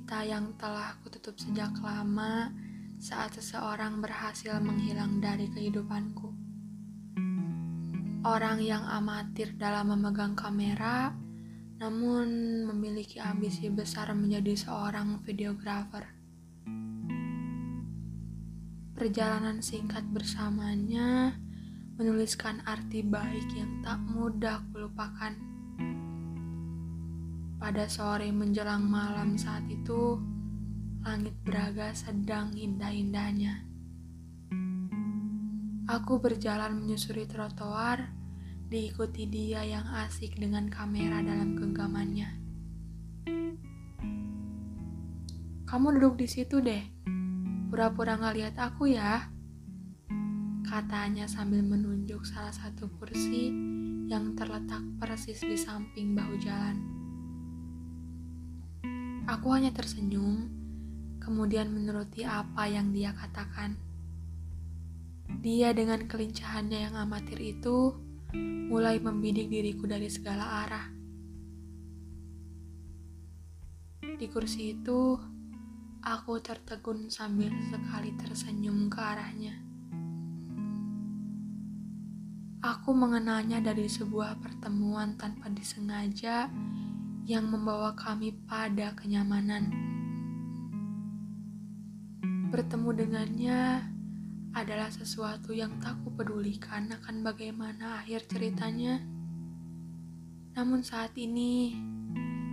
cerita yang telah kututup sejak lama saat seseorang berhasil menghilang dari kehidupanku. Orang yang amatir dalam memegang kamera, namun memiliki ambisi besar menjadi seorang videografer. Perjalanan singkat bersamanya menuliskan arti baik yang tak mudah kulupakan pada sore menjelang malam saat itu, langit Braga sedang indah-indahnya. Aku berjalan menyusuri trotoar, diikuti dia yang asik dengan kamera dalam genggamannya. Kamu duduk di situ deh, pura-pura ngeliat aku ya, katanya sambil menunjuk salah satu kursi yang terletak persis di samping bahu jalan. Aku hanya tersenyum, kemudian menuruti apa yang dia katakan. Dia dengan kelincahannya yang amatir itu mulai membidik diriku dari segala arah. Di kursi itu, aku tertegun sambil sekali tersenyum ke arahnya. Aku mengenalnya dari sebuah pertemuan tanpa disengaja yang membawa kami pada kenyamanan. Bertemu dengannya adalah sesuatu yang tak kupedulikan akan bagaimana akhir ceritanya. Namun saat ini,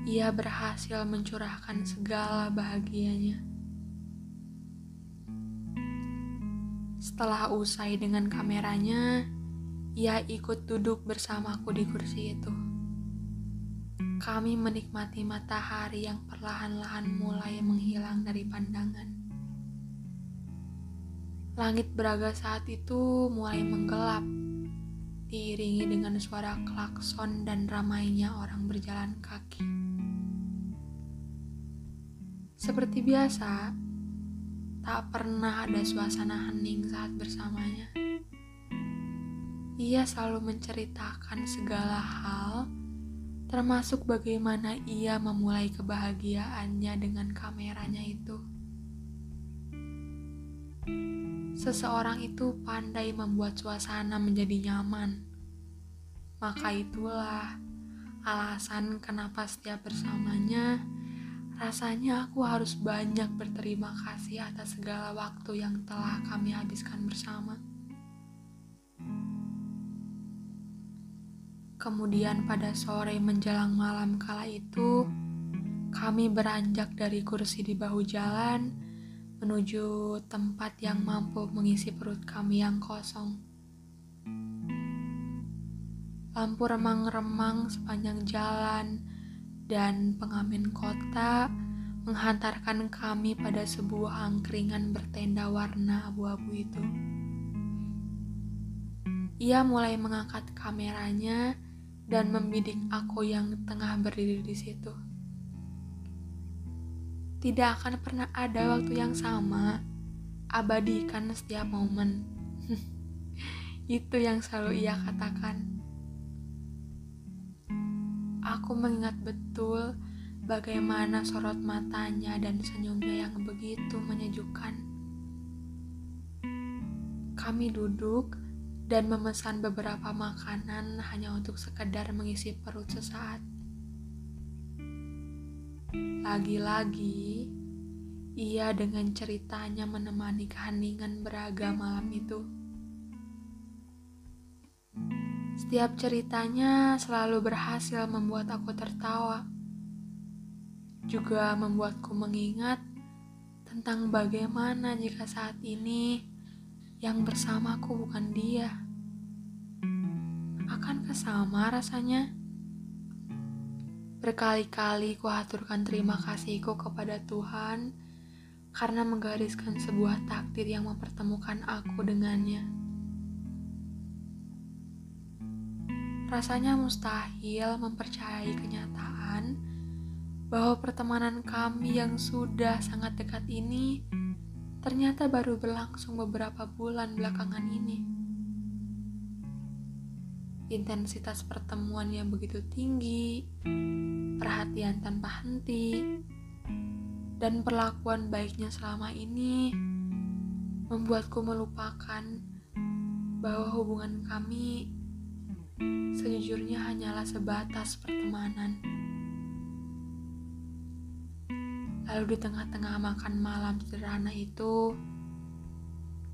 ia berhasil mencurahkan segala bahagianya. Setelah usai dengan kameranya, ia ikut duduk bersamaku di kursi itu kami menikmati matahari yang perlahan-lahan mulai menghilang dari pandangan. Langit Braga saat itu mulai menggelap, diiringi dengan suara klakson dan ramainya orang berjalan kaki. Seperti biasa, tak pernah ada suasana hening saat bersamanya. Ia selalu menceritakan segala hal termasuk bagaimana ia memulai kebahagiaannya dengan kameranya itu. Seseorang itu pandai membuat suasana menjadi nyaman, maka itulah alasan kenapa setiap bersamanya rasanya aku harus banyak berterima kasih atas segala waktu yang telah kami habiskan bersama. Kemudian pada sore menjelang malam kala itu, kami beranjak dari kursi di bahu jalan menuju tempat yang mampu mengisi perut kami yang kosong. Lampu remang-remang sepanjang jalan dan pengamen kota menghantarkan kami pada sebuah angkringan bertenda warna abu-abu itu. Ia mulai mengangkat kameranya dan membidik aku yang tengah berdiri di situ. Tidak akan pernah ada waktu yang sama, abadikan setiap momen. Itu yang selalu ia katakan. Aku mengingat betul bagaimana sorot matanya dan senyumnya yang begitu menyejukkan. Kami duduk dan memesan beberapa makanan hanya untuk sekedar mengisi perut sesaat. Lagi-lagi, ia dengan ceritanya menemani keheningan beragam malam itu. Setiap ceritanya selalu berhasil membuat aku tertawa, juga membuatku mengingat tentang bagaimana jika saat ini yang bersamaku bukan dia. Akankah sama rasanya? Berkali-kali kuhaturkan terima kasihku kepada Tuhan karena menggariskan sebuah takdir yang mempertemukan aku dengannya. Rasanya mustahil mempercayai kenyataan bahwa pertemanan kami yang sudah sangat dekat ini ternyata baru berlangsung beberapa bulan belakangan ini. Intensitas pertemuan yang begitu tinggi, perhatian tanpa henti, dan perlakuan baiknya selama ini membuatku melupakan bahwa hubungan kami sejujurnya hanyalah sebatas pertemanan. Lalu di tengah-tengah makan malam sederhana itu,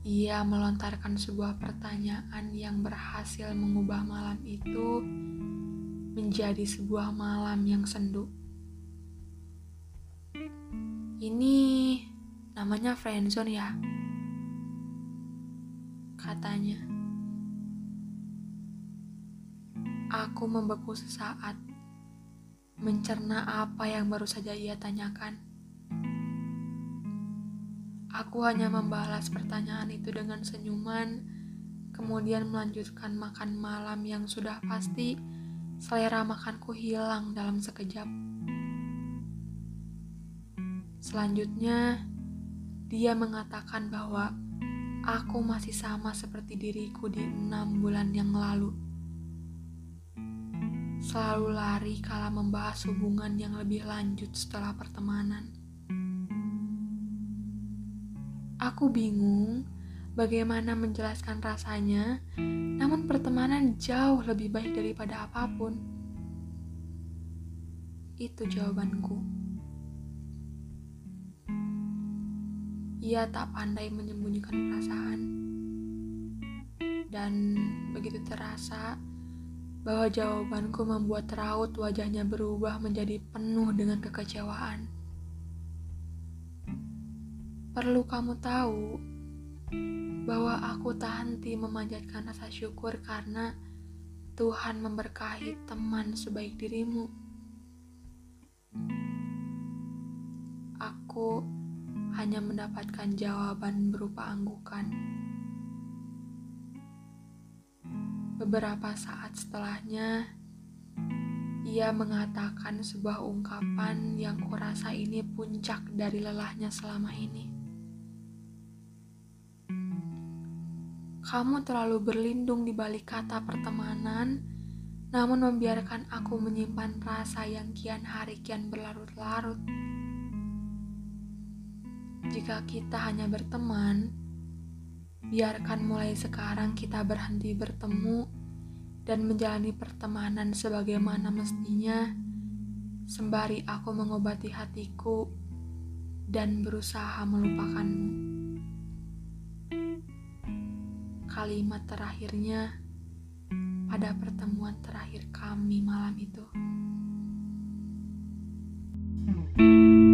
ia melontarkan sebuah pertanyaan yang berhasil mengubah malam itu menjadi sebuah malam yang sendu. Ini namanya friendzone ya? Katanya. Aku membeku sesaat, mencerna apa yang baru saja ia tanyakan. Aku hanya membalas pertanyaan itu dengan senyuman, kemudian melanjutkan makan malam yang sudah pasti selera makanku hilang dalam sekejap. Selanjutnya, dia mengatakan bahwa aku masih sama seperti diriku di enam bulan yang lalu. Selalu lari kala membahas hubungan yang lebih lanjut setelah pertemanan. Aku bingung bagaimana menjelaskan rasanya, namun pertemanan jauh lebih baik daripada apa pun. Itu jawabanku. Ia tak pandai menyembunyikan perasaan. Dan begitu terasa bahwa jawabanku membuat raut wajahnya berubah menjadi penuh dengan kekecewaan. Perlu kamu tahu bahwa aku tak henti memanjatkan rasa syukur karena Tuhan memberkahi teman sebaik dirimu. Aku hanya mendapatkan jawaban berupa anggukan. Beberapa saat setelahnya, ia mengatakan sebuah ungkapan yang kurasa ini puncak dari lelahnya selama ini. Kamu terlalu berlindung di balik kata pertemanan, namun membiarkan aku menyimpan rasa yang kian hari kian berlarut-larut. Jika kita hanya berteman, biarkan mulai sekarang kita berhenti bertemu dan menjalani pertemanan sebagaimana mestinya, sembari aku mengobati hatiku dan berusaha melupakanmu. kalimat terakhirnya pada pertemuan terakhir kami malam itu. thank